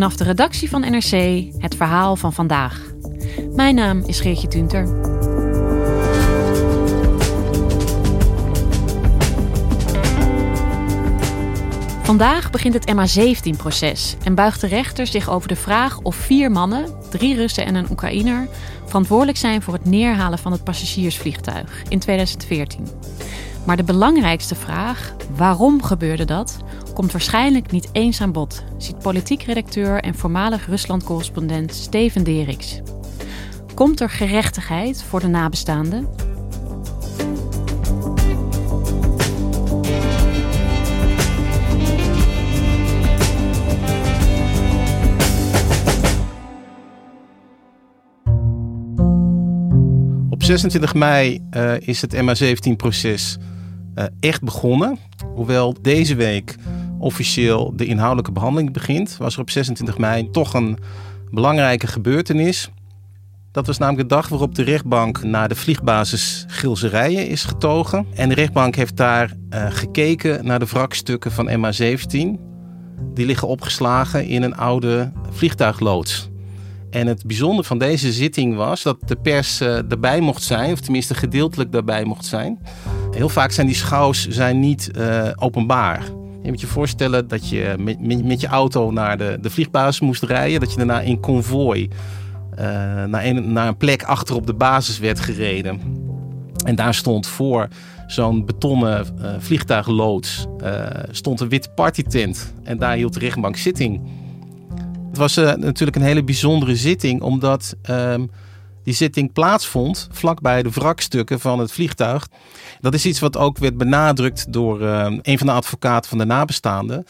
Vanaf de redactie van NRC het verhaal van vandaag. Mijn naam is Geertje Tunter. Vandaag begint het MH17-proces en buigt de rechter zich over de vraag of vier mannen, drie Russen en een Oekraïner, verantwoordelijk zijn voor het neerhalen van het passagiersvliegtuig in 2014. Maar de belangrijkste vraag, waarom gebeurde dat, komt waarschijnlijk niet eens aan bod, ziet politiek redacteur en voormalig Rusland-correspondent Steven Deriks. Komt er gerechtigheid voor de nabestaanden? Op 26 mei uh, is het MH17-proces uh, echt begonnen. Hoewel deze week officieel de inhoudelijke behandeling begint, was er op 26 mei toch een belangrijke gebeurtenis. Dat was namelijk de dag waarop de rechtbank naar de vliegbasis Gilserijen is getogen. En de rechtbank heeft daar uh, gekeken naar de wrakstukken van MH17. Die liggen opgeslagen in een oude vliegtuigloods. En het bijzondere van deze zitting was dat de pers uh, erbij mocht zijn, of tenminste gedeeltelijk daarbij mocht zijn. Heel vaak zijn die schouws zijn niet uh, openbaar. Je moet je voorstellen dat je met, je auto naar de, de vliegbasis moest rijden, dat je daarna in konvooi uh, naar, een, naar een plek achter op de basis werd gereden. En daar stond voor zo'n betonnen vliegtuigloods stond een witte partytent. En daar hield de rechtbank zitting. Was uh, natuurlijk een hele bijzondere zitting, omdat um, die zitting plaatsvond vlakbij de wrakstukken van het vliegtuig. Dat is iets wat ook werd benadrukt door uh, een van de advocaten van de nabestaanden.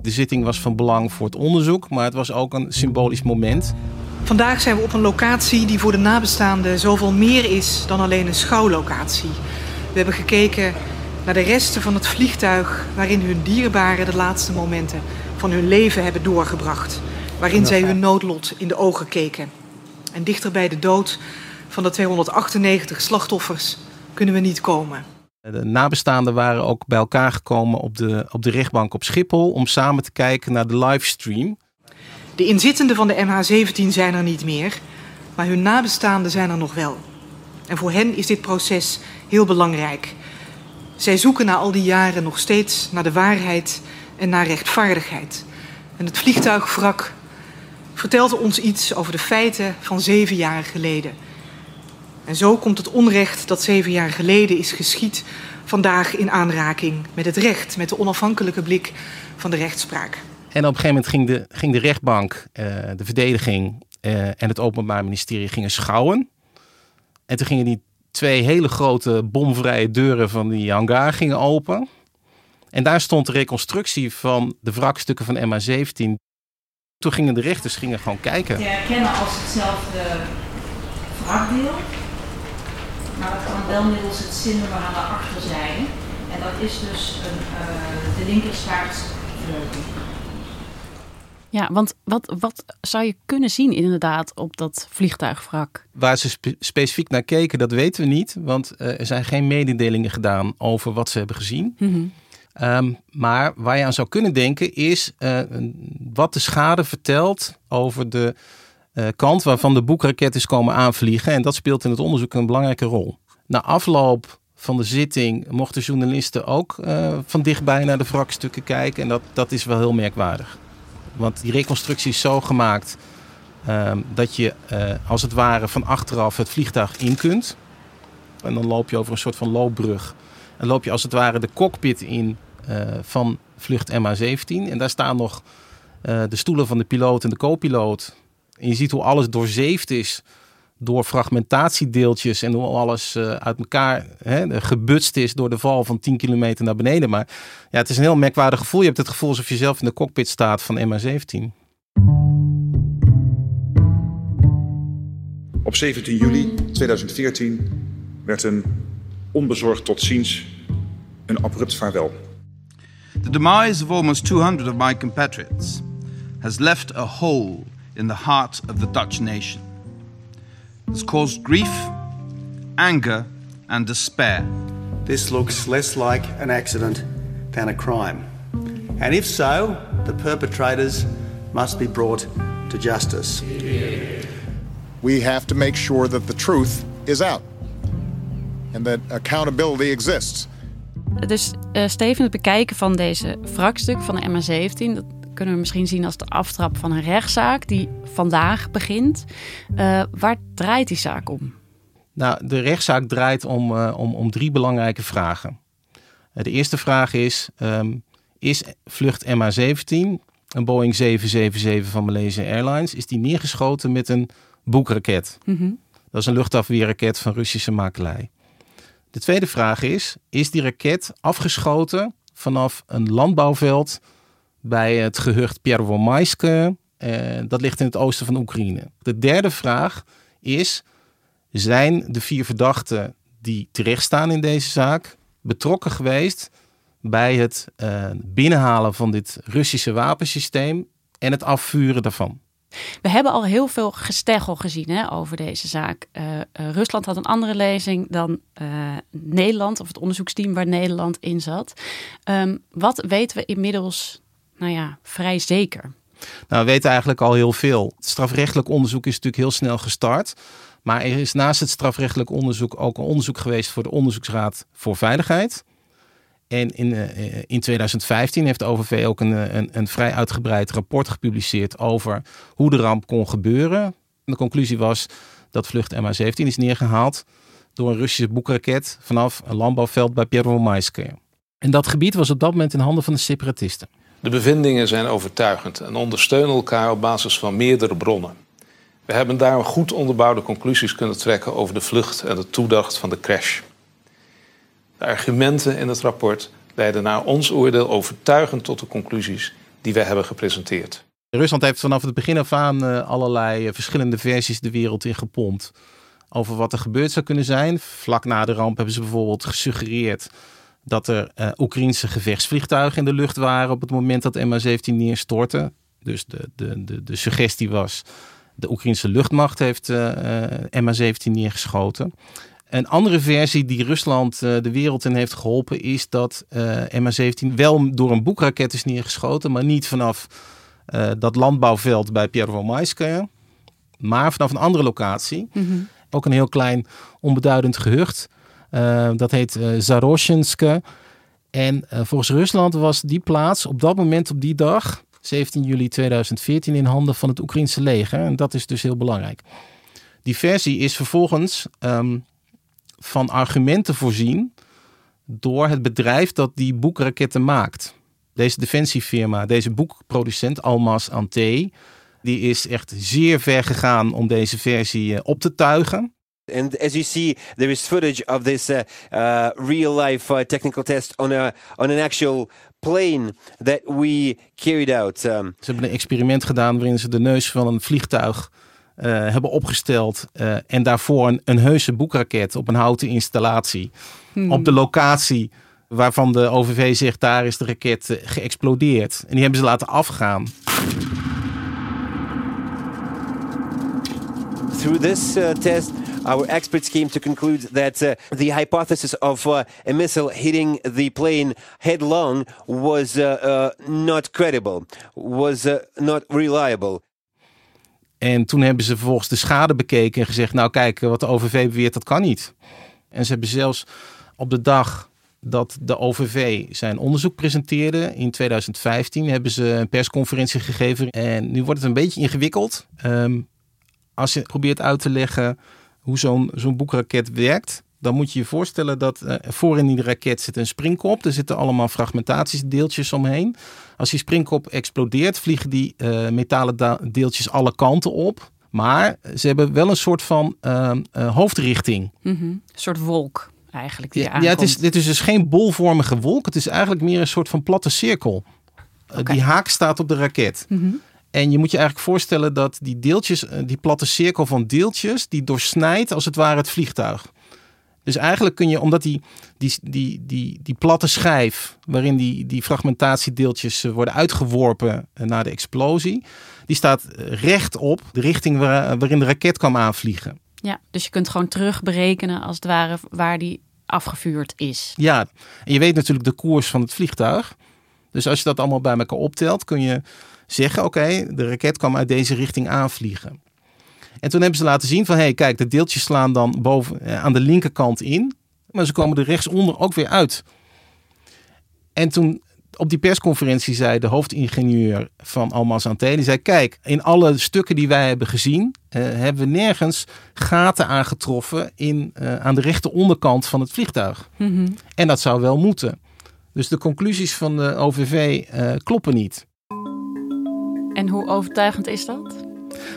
De zitting was van belang voor het onderzoek, maar het was ook een symbolisch moment. Vandaag zijn we op een locatie die voor de nabestaanden zoveel meer is dan alleen een schouwlocatie. We hebben gekeken naar de resten van het vliegtuig waarin hun dierbaren de laatste momenten van hun leven hebben doorgebracht waarin zij hun noodlot in de ogen keken. En dichter bij de dood van de 298 slachtoffers kunnen we niet komen. De nabestaanden waren ook bij elkaar gekomen op de, op de rechtbank op Schiphol om samen te kijken naar de livestream. De inzittenden van de MH17 zijn er niet meer, maar hun nabestaanden zijn er nog wel. En voor hen is dit proces heel belangrijk. Zij zoeken na al die jaren nog steeds naar de waarheid en naar rechtvaardigheid. En het vliegtuigwrak vertelde ons iets over de feiten van zeven jaar geleden. En zo komt het onrecht dat zeven jaar geleden is geschied vandaag in aanraking met het recht, met de onafhankelijke blik van de rechtspraak. En op een gegeven moment ging de, ging de rechtbank, uh, de verdediging uh, en het Openbaar Ministerie gingen schouwen. En toen gingen die twee hele grote bomvrije deuren van die hangar gingen open. En daar stond de reconstructie van de wrakstukken van MH17 toen gingen de rechters gingen gewoon kijken. Te herkennen als hetzelfde wrakdeel. Maar dat kan wel middels het zinnummer aan de achterzijde. En dat is dus een, uh, de linkerstaartvleugel. Ja, want wat, wat zou je kunnen zien inderdaad op dat vliegtuigwrak? Waar ze spe specifiek naar keken, dat weten we niet. Want uh, er zijn geen mededelingen gedaan over wat ze hebben gezien. Mm -hmm. Um, maar waar je aan zou kunnen denken is uh, wat de schade vertelt over de uh, kant waarvan de boekraket is komen aanvliegen. En dat speelt in het onderzoek een belangrijke rol. Na afloop van de zitting mochten journalisten ook uh, van dichtbij naar de wrakstukken kijken. En dat, dat is wel heel merkwaardig. Want die reconstructie is zo gemaakt uh, dat je als het ware van achteraf het vliegtuig in kunt. En dan loop je over een soort van loopbrug. En loop je als het ware de cockpit in van vlucht MH17. En daar staan nog de stoelen van de piloot en de co-piloot. En je ziet hoe alles doorzeefd is door fragmentatiedeeltjes en hoe alles uh, uit elkaar hè, gebutst is door de val van 10 kilometer naar beneden. Maar ja, het is een heel merkwaardig gevoel. Je hebt het gevoel alsof je zelf in de cockpit staat van MH17. Op 17 juli 2014 werd een onbezorgd tot ziens een abrupt vaarwel. The demise of almost 200 of my compatriots has left a hole in the heart of the Dutch nation. has caused grief, anger, and despair. This looks less like an accident than a crime. And if so, the perpetrators must be brought to justice. We have to make sure that the truth is out and that accountability exists. Dus uh, Steven, het bekijken van deze wrakstuk van de MH17, dat kunnen we misschien zien als de aftrap van een rechtszaak die vandaag begint. Uh, waar draait die zaak om? Nou, de rechtszaak draait om, uh, om, om drie belangrijke vragen. De eerste vraag is: um, is vlucht MH17, een Boeing 777 van Malaysia Airlines, is die neergeschoten met een boekraket? Mm -hmm. Dat is een luchtafweerraket van Russische makelij. De tweede vraag is: is die raket afgeschoten vanaf een landbouwveld bij het gehucht Pierwomaiske. Uh, dat ligt in het oosten van Oekraïne. De derde vraag is: zijn de vier verdachten die terechtstaan in deze zaak betrokken geweest bij het uh, binnenhalen van dit Russische wapensysteem en het afvuren daarvan? We hebben al heel veel gesteggel gezien hè, over deze zaak. Uh, uh, Rusland had een andere lezing dan uh, Nederland, of het onderzoeksteam waar Nederland in zat. Um, wat weten we inmiddels nou ja, vrij zeker? Nou, we weten eigenlijk al heel veel. Het strafrechtelijk onderzoek is natuurlijk heel snel gestart. Maar er is naast het strafrechtelijk onderzoek ook een onderzoek geweest voor de Onderzoeksraad voor Veiligheid. En in, eh, eh, in 2015 heeft de OVV ook een, eh, een, een vrij uitgebreid rapport gepubliceerd over hoe de ramp kon gebeuren. De conclusie was dat vlucht MH17 is neergehaald door een Russische boekraket vanaf een landbouwveld bij Pervomaiske. En dat gebied was op dat moment in handen van de separatisten. De bevindingen zijn overtuigend en ondersteunen elkaar op basis van meerdere bronnen. We hebben daarom goed onderbouwde conclusies kunnen trekken over de vlucht en de toedacht van de crash. De argumenten in het rapport leiden naar ons oordeel overtuigend tot de conclusies die wij hebben gepresenteerd. Rusland heeft vanaf het begin af aan uh, allerlei uh, verschillende versies de wereld in gepompt over wat er gebeurd zou kunnen zijn. Vlak na de ramp hebben ze bijvoorbeeld gesuggereerd dat er uh, Oekraïnse gevechtsvliegtuigen in de lucht waren op het moment dat MH17 neerstortte. Dus de, de, de, de suggestie was, de Oekraïnse luchtmacht heeft uh, MH17 neergeschoten. Een andere versie die Rusland uh, de wereld in heeft geholpen is dat MH17 wel door een boekraket is neergeschoten, maar niet vanaf dat landbouwveld bij Pierre maar vanaf een andere locatie. Mm -hmm. Ook een heel klein onbeduidend gehucht. Uh, dat heet uh, Zaroshenske. En uh, volgens Rusland was die plaats op dat moment, op die dag, 17 juli 2014, in handen van het Oekraïnse leger. En dat is dus heel belangrijk. Die versie is vervolgens um, van argumenten voorzien door het bedrijf dat die boekraketten maakt. Deze defensiefirma, deze boekproducent Almas Ante, die is echt zeer ver gegaan om deze versie op te tuigen. And as you see, there is footage of this uh, uh, real-life uh, technical test on a on an actual plane that we carried out. Um, ze hebben een experiment gedaan waarin ze de neus van een vliegtuig uh, hebben opgesteld uh, en daarvoor een, een heuse boekraket op een houten installatie hmm. op de locatie waarvan de OVV zegt daar is de raket uh, geëxplodeerd. En die hebben ze laten afgaan. Through this test our experts came to conclude that uh, the hypothesis of uh, a missile hitting the plane headlong was uh, uh not credible, was uh, not reliable. En toen hebben ze vervolgens de schade bekeken en gezegd: Nou, kijk, wat de OVV beweert, dat kan niet. En ze hebben zelfs op de dag dat de OVV zijn onderzoek presenteerde in 2015, hebben ze een persconferentie gegeven. En nu wordt het een beetje ingewikkeld. Ehm, als je probeert uit te leggen hoe zo'n zo'n boekraket werkt, dan moet je je voorstellen dat uh, voor in die raket zit een springkop. Er zitten allemaal fragmentatiedeeltjes omheen. Als die springkop explodeert, vliegen die uh, metalen deeltjes alle kanten op. Maar ze hebben wel een soort van uh, hoofdrichting. Mm -hmm. Een soort wolk eigenlijk. Die ja, ja, het is, dit is dus geen bolvormige wolk. Het is eigenlijk meer een soort van platte cirkel. Okay. die haak staat op de raket. Mhm. Mm -hmm. En je moet je eigenlijk voorstellen dat die deeltjes, die platte cirkel van deeltjes, die doorsnijdt als het ware het vliegtuig. Dus eigenlijk kun je, omdat die, die, die, die, die platte schijf, waarin die, die fragmentatiedeeltjes worden uitgeworpen naar de explosie, die staat recht op de richting waar, waarin de raket kwam aanvliegen. Ja, dus je kunt gewoon terug berekenen als het ware waar die afgevuurd is. Ja, en je weet natuurlijk de koers van het vliegtuig. Dus als je dat allemaal bij elkaar optelt, kun je zeggen: oké, okay, de raket kwam uit deze richting aanvliegen. En toen hebben ze laten zien van, hé, hey, kijk, de deeltjes slaan dan boven eh, aan de linkerkant in, maar ze komen er rechtsonder ook weer uit. En toen op die persconferentie zei de hoofdingenieur van Almas Ante, die zei, kijk, in alle stukken die wij hebben gezien, uh, hebben we nergens gaten aangetroffen in, uh, aan de rechter onderkant van het vliegtuig. Mm -hmm. En dat zou wel moeten. Dus de conclusies van de OVV kloppen niet. En hoe overtuigend is dat?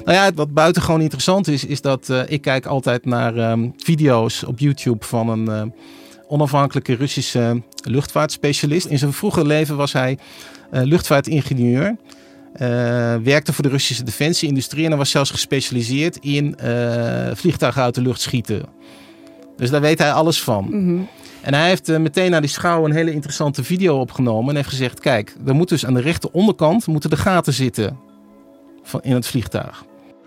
Nou ja, wat buitengewoon interessant is, is dat uh, ik kijk altijd naar um, video's op YouTube van een uh, onafhankelijke Russische luchtvaartspecialist. In zijn vroege leven was hij uh, luchtvaartingenieur. werkte voor de Russische defensieindustrie en was zelfs gespecialiseerd in vliegtuigen uit de lucht schieten. Dus daar weet hij alles van. Mm -hmm. En hij heeft meteen naar die schouw een hele interessante video opgenomen en heeft gezegd: Kijk, er moet dus aan de rechter onderkant moeten de gaten zitten in het vliegtuig.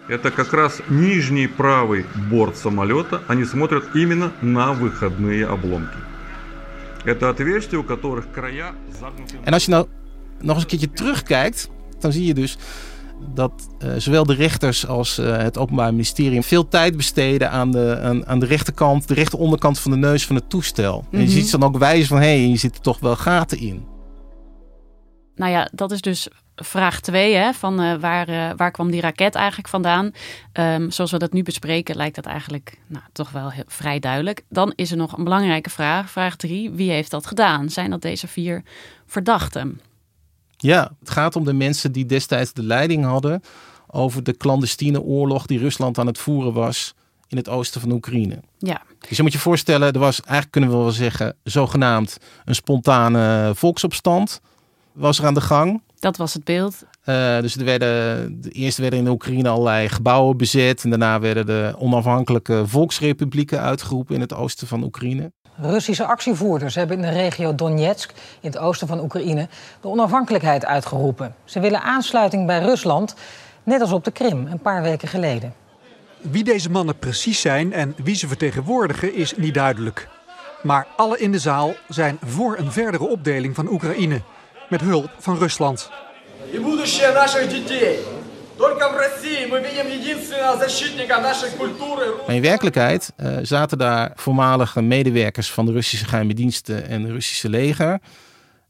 Это как раз нижний правый борт самолета. Они смотрят именно на выходные обломки. Это отверстия, у которых края загнуты. En als je nou nog eens een keertje terugkijkt, dan zie je dus dat uh, zowel de rechters als uh, het Openbaar Ministerie veel tijd besteden aan de, aan, aan de rechterkant, de rechteronderkant van de neus van het toestel. Mm -hmm. En je ziet ze dan ook wijzen van hé, hey, hier zitten toch wel gaten in. Nou ja, dat is dus vraag 2, hè, van uh, waar, uh, waar kwam die raket eigenlijk vandaan? Um, zoals we dat nu bespreken, lijkt dat eigenlijk nou, toch wel heel, vrij duidelijk. Dan is er nog een belangrijke vraag, vraag 3. Wie heeft dat gedaan? Zijn dat deze vier verdachten? Ja, het gaat om de mensen die destijds de leiding hadden over de clandestine oorlog die Rusland aan het voeren was in het oosten van Oekraïne. Ja. Dus je moet je voorstellen, er was eigenlijk kunnen we wel zeggen, zogenaamd een spontane volksopstand was er aan de gang. Dat was het beeld. Uh, dus er werden, de eerst werden in de Oekraïne allerlei gebouwen bezet. En daarna werden de onafhankelijke volksrepublieken uitgeroepen in het oosten van Oekraïne. Russische actievoerders hebben in de regio Donetsk, in het oosten van Oekraïne, de onafhankelijkheid uitgeroepen. Ze willen aansluiting bij Rusland, net als op de Krim een paar weken geleden. Wie deze mannen precies zijn en wie ze vertegenwoordigen is niet duidelijk. Maar alle in de zaal zijn voor een verdere opdeling van Oekraïne met hulp van Rusland. Maar in werkelijkheid uh, zaten daar voormalige medewerkers van de Russische geheime diensten en het Russische leger.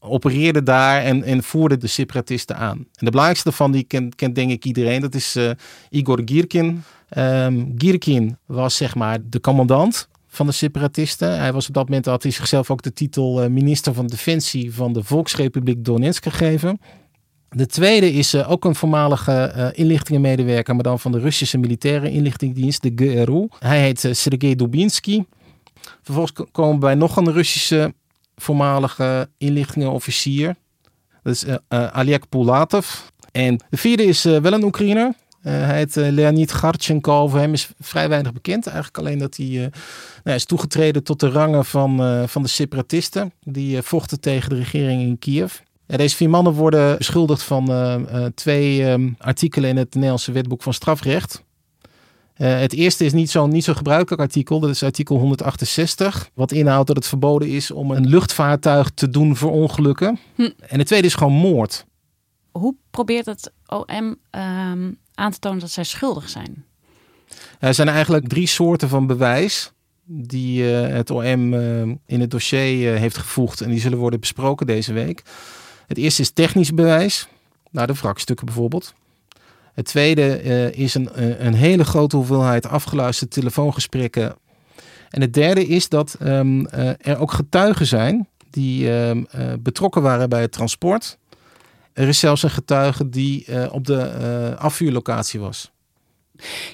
Opereerden daar en, en voerden de separatisten aan. En de belangrijkste van die kent, kent denk ik iedereen. Dat is uh, Igor Girkin. Um, Girkin was zeg maar de commandant van de separatisten. Hij was op dat moment had hij zichzelf ook de titel uh, minister van Defensie van de Volksrepubliek Donetsk gegeven. De tweede is uh, ook een voormalige uh, inlichtingenmedewerker, maar dan van de Russische militaire inlichtingendienst, de GRU. Hij heet uh, Sergei Dubinsky. Vervolgens komen we bij nog een Russische voormalige inlichtingenofficier. Dat is Oleg Pulatov. En de vierde is wel een Oekraïner. Uh, hij heet uh, Leonid Garchenko. Over hem is vrij weinig bekend. Eigenlijk alleen dat hij uh, nou, is toegetreden tot de rangen van, van de separatisten. Die vochten tegen de regering in Kiev. Ja, deze vier mannen worden beschuldigd van twee um, artikelen in het Nederlandse wetboek van strafrecht. het eerste is niet zo'n niet zo gebruikelijk artikel. Dat is artikel 168. Wat inhoudt dat het verboden is om een luchtvaartuig te doen verongelukken. Hm. En het tweede is gewoon moord. Hoe probeert het OM um, aan te tonen dat zij schuldig zijn? Er zijn eigenlijk drie soorten van bewijs die het OM in het dossier heeft gevoegd. En die zullen worden besproken deze week. Het eerste is technisch bewijs. Nou, de wrakstukken bijvoorbeeld. Het tweede is een, een hele grote hoeveelheid afgeluisterde telefoongesprekken. En het derde is dat ehm, er ook getuigen zijn die ehm, betrokken waren bij het transport. Er is zelfs een getuige die op de afvuurlocatie was.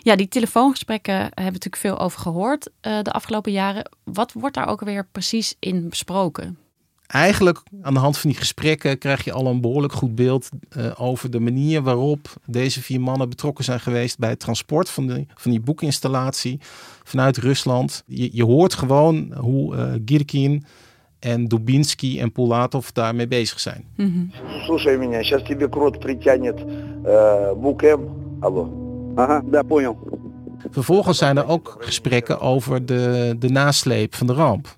Ja, die telefoongesprekken hebben we natuurlijk veel over gehoord uh, de afgelopen jaren. Wat wordt daar ook weer precies in besproken? Eigenlijk aan de hand van die gesprekken krijg je al een behoorlijk goed beeld over de manier waarop deze vier mannen betrokken zijn geweest bij het transport van, de, van die boekinstallatie vanuit Rusland. Je, je hoort gewoon hoe Girkin en Dubinski en Pulatov daarmee bezig zijn. Слушай меня, сейчас тебе крот притянет бук М. Алло. Aha, daar poño. Vervolgens zijn er ook gesprekken over de, de nasleep van de ramp.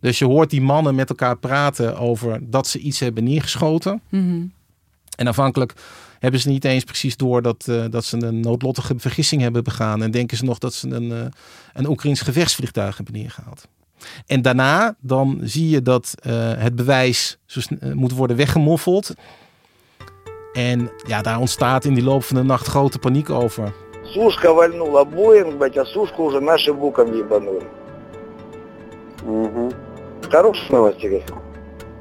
Dus je hoort die mannen met elkaar praten over dat ze iets hebben neergeschoten. Mhm. En afhankelijk hebben ze niet eens precies door dat, uh, dat ze een noodlottige vergissing hebben begaan. En denken ze nog dat ze een, uh, een Oekraïns gevechtsvliegtuig hebben neergehaald. En daarna dan zie je dat uh, het bewijs zo moet worden weggemoffeld. En ja, daar ontstaat in die loop van de nacht grote paniek over. Сушка вальнула Боинг, блядь, а сушку уже наши буком ебанули. Угу. Хорошие новости, говорит.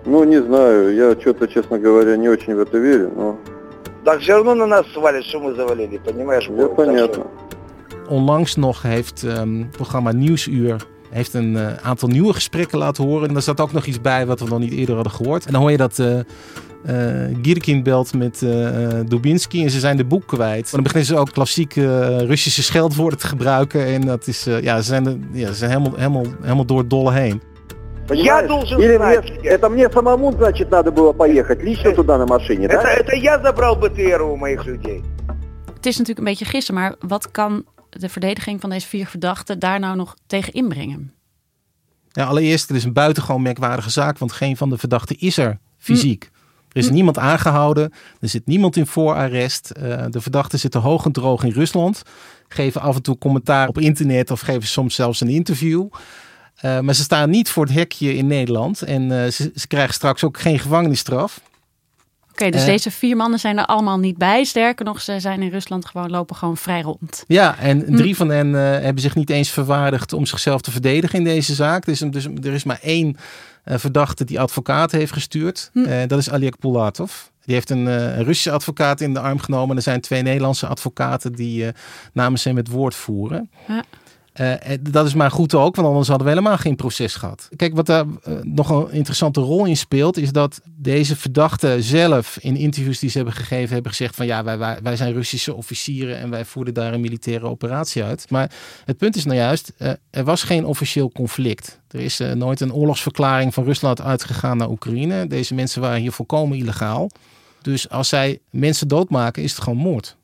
Ну, не знаю, я что-то, честно говоря, не очень в это верю, но... Так все равно на нас свалит, что мы завалили, понимаешь? Ja, понятно. Onlangs nog heeft um, programma Nieuwsuur heeft een uh, aantal nieuwe gesprekken laten horen. En daar zat ook nog iets bij wat we nog niet eerder hadden gehoord. En dan hoor je dat uh, uh, Girkin belt met uh, Dubinski en ze zijn de boek kwijt. Maar dan beginnen ze ook klassieke Russische scheldwoorden te gebruiken. En dat is, uh, ja, ze zijn, ja, ze zijn helemaal, helemaal, helemaal door het dolle heen. Я должен Или знать. Мне, это мне самому, значит, надо было поехать лично туда на машине, это, да? Это я забрал БТР у моих людей. Het is natuurlijk een beetje gissen, maar wat kan de verdediging van deze vier verdachten daar nou nog tegen inbrengen? Ja, allereerst, het is een buitengewoon merkwaardige zaak, want geen van de verdachten is er fysiek. Hm. Er is hm. niemand aangehouden, er zit niemand in voorarrest. Uh, de verdachten zitten hoog en droog in Rusland, geven af en toe commentaar op internet of geven soms zelfs een interview. Uh, maar ze staan niet voor het hekje in Nederland en uh, ze, ze, krijgen straks ook geen gevangenisstraf. Oké, okay, dus uh, deze vier mannen zijn er allemaal niet bij. Sterker nog, ze zijn in Rusland gewoon lopen gewoon vrij rond. Ja, en drie hm. van hen uh, hebben zich niet eens verwaardigd om zichzelf te verdedigen in deze zaak. Dus, dus er is maar één uh, verdachte die advocaat heeft gestuurd. Hm. dat is Aliek Pulatov. Die heeft een, Russische advocaat in de arm genomen. Er zijn twee Nederlandse advocaten die namens hem het woord voeren. Ja. Uh, dat is maar goed ook, want anders hadden we helemaal geen proces gehad. Kijk, wat daar uh, nog een interessante rol in speelt, is dat deze verdachten zelf in interviews die ze hebben gegeven, hebben gezegd van ja, wij, wij, wij zijn Russische officieren en wij voerden daar een militaire operatie uit. Maar het punt is nou juist, er was geen officieel conflict. Er is nooit een oorlogsverklaring van Rusland uitgegaan naar Oekraïne. Deze mensen waren hier volkomen illegaal. Dus als zij mensen doodmaken, is het gewoon moord.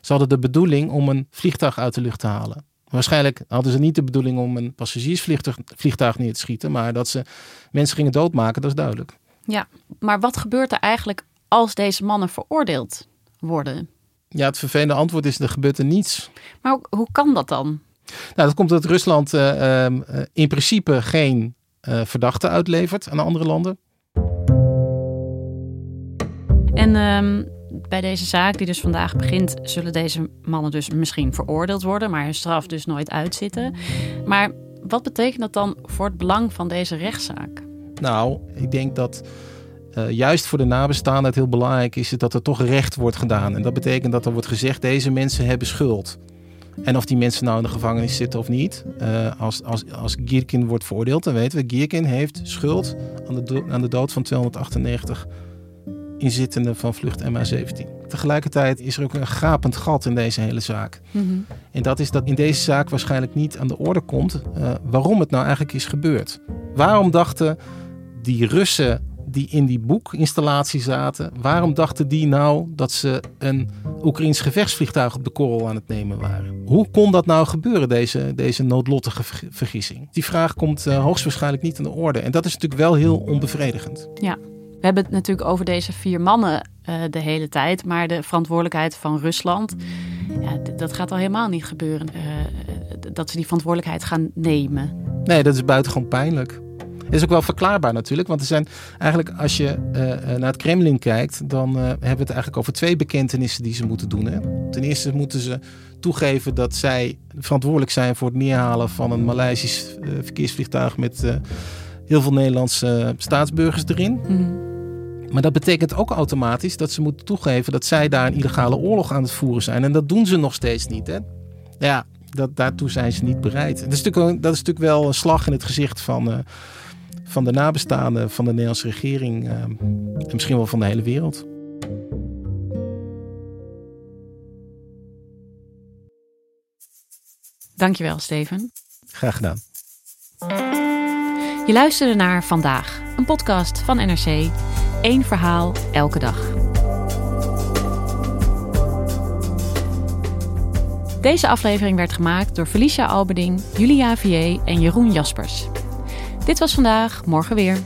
Ze hadden de bedoeling om een vliegtuig uit de lucht te halen. Waarschijnlijk hadden ze niet de bedoeling om een passagiersvliegtuig neer te schieten, maar dat ze mensen gingen doodmaken, dat is duidelijk. Ja, maar wat gebeurt er eigenlijk als deze mannen veroordeeld worden? Ja, het vervelende antwoord is: er gebeurt er niets. Maar hoe, hoe kan dat dan? Nou, dat komt omdat Rusland uh, uh, in principe geen uh, verdachten uitlevert aan andere landen. En um, bij deze zaak, die dus vandaag begint, zullen deze mannen dus misschien veroordeeld worden, maar hun straf dus nooit uitzitten. Maar wat betekent dat dan voor het belang van deze rechtszaak? Nou, ik denk dat uh, juist voor de nabestaanden het heel belangrijk is dat er toch recht wordt gedaan. En dat betekent dat er wordt gezegd, deze mensen hebben schuld. En of die mensen nou in de gevangenis zitten of niet. Uh, als, als, als Gierkin wordt veroordeeld, dan weten we, Gierkin heeft schuld aan de, aan de dood van 298 inzittenden van vlucht MH17. Tegelijkertijd is er ook een gapend gat in deze hele zaak. Mm -hmm. En dat is dat in deze zaak waarschijnlijk niet aan de orde komt uh, waarom het nou eigenlijk is gebeurd. Waarom dachten die Russen die in die boekinstallatie zaten, waarom dachten die nou dat ze een Oekraïns gevechtsvliegtuig op de korrel aan het nemen waren? Hoe kon dat nou gebeuren, deze, deze noodlottige vergissing? Die vraag komt uh, hoogstwaarschijnlijk niet aan de orde. En dat is natuurlijk wel heel onbevredigend. Ja. We hebben het natuurlijk over deze vier mannen uh, de hele tijd. Maar de verantwoordelijkheid van Rusland, ja, dat gaat al helemaal niet gebeuren. Uh, dat ze die verantwoordelijkheid gaan nemen. Nee, dat is buitengewoon pijnlijk. Is ook wel verklaarbaar natuurlijk. Want er zijn eigenlijk, als je uh, naar het Kremlin kijkt, dan hebben we het eigenlijk over twee bekentenissen die ze moeten doen. Hè? Ten eerste moeten ze toegeven dat zij verantwoordelijk zijn voor het neerhalen van een Maleisisch verkeersvliegtuig met heel veel Nederlandse staatsburgers erin. Mm. Maar dat betekent ook automatisch dat ze moeten toegeven dat zij daar een illegale oorlog aan het voeren zijn. En dat doen ze nog steeds niet. Hè? Ja, dat, daartoe zijn ze niet bereid. Dat is, natuurlijk, dat is natuurlijk wel een slag in het gezicht van, uh, van de nabestaanden van de Nederlandse regering. Uh, en misschien wel van de hele wereld. Dankjewel, Steven. Graag gedaan. Je luisterde naar Vandaag, een podcast van NRC. Eén verhaal elke dag. Deze aflevering werd gemaakt door Felicia Albeding, Julia Vier en Jeroen Jaspers. Dit was vandaag, morgen weer.